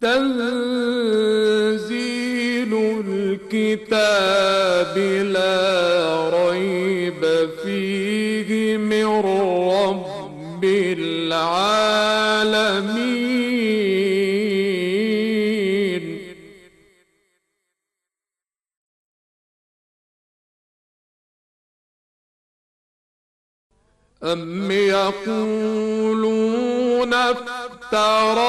تنزيل الكتاب لا ريب فيه من رب العالمين. أم يقولون افتراه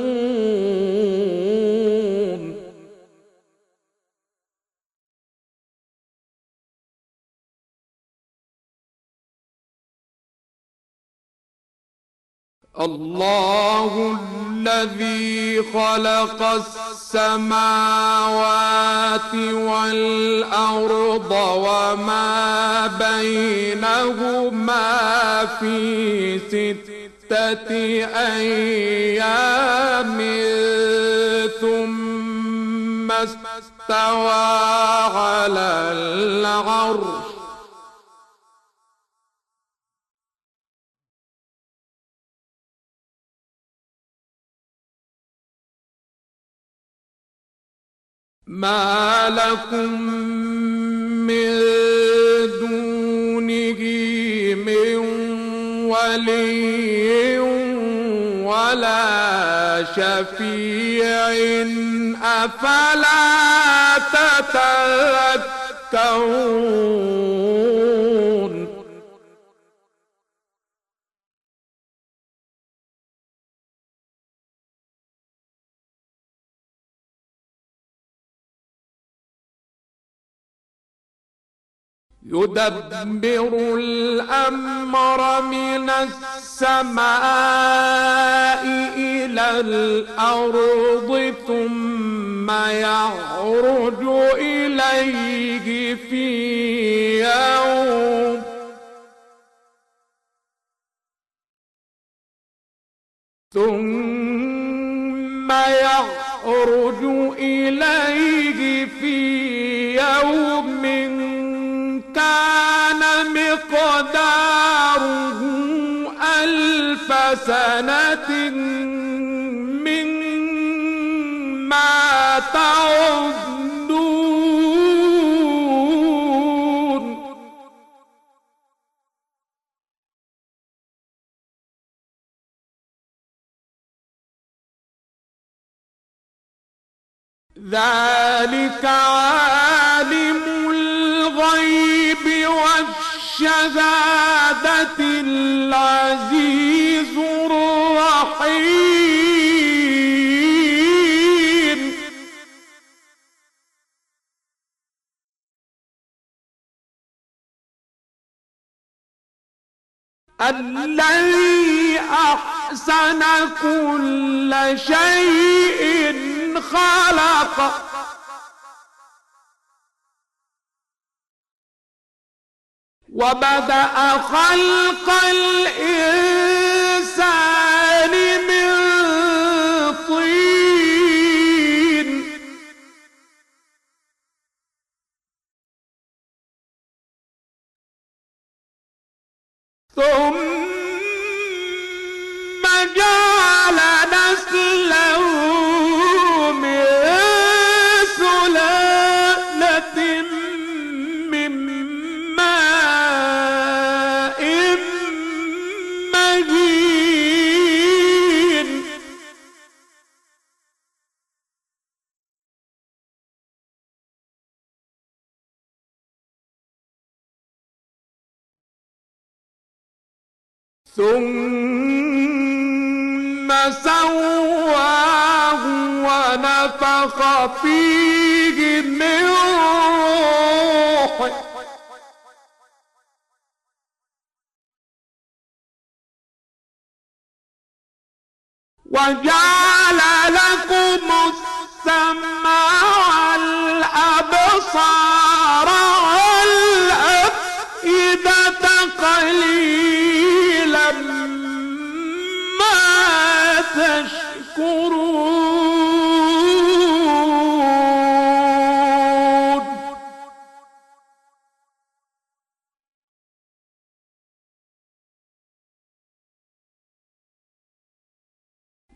الله الذي خلق السماوات والأرض وما بينهما في ستة أيام ثم استوى على العرش. ما لكم من دونه من ولي ولا شفيع. أفلا تتذكرون؟ يدبر الأمر من السماء إلى الأرض ثم يعرج إليه في يوم. ثم يعرج إليه في ألف سنة مما تعدون. ذلك عالم الغيب والشهادة العزيز. الذي أحسن كل شيء خلق. وبدأ خلق الإنسان ثم سواه ونفخ فيه من روحه. وجعل لكم السمع والأبصار والأفئدة قليلا. ما تشكرون.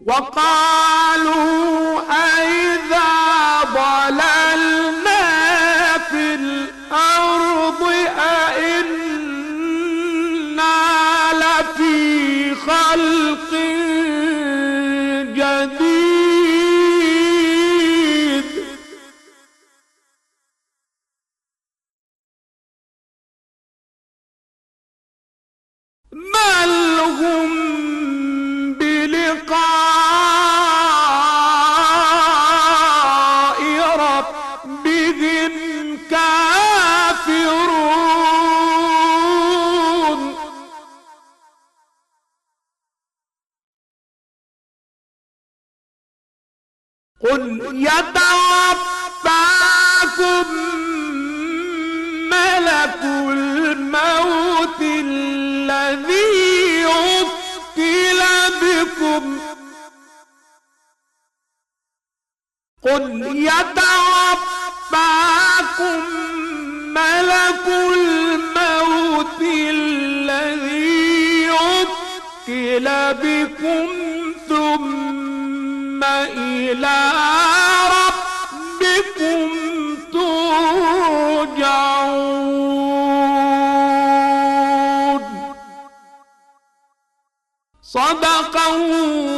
وقالوا أئذا خلق يتوفاكم ملك الموت الذي وكل بكم. قل يتوفاكم ملك الموت الذي وكل بكم. إلى ربكم ترجعون. صدق الله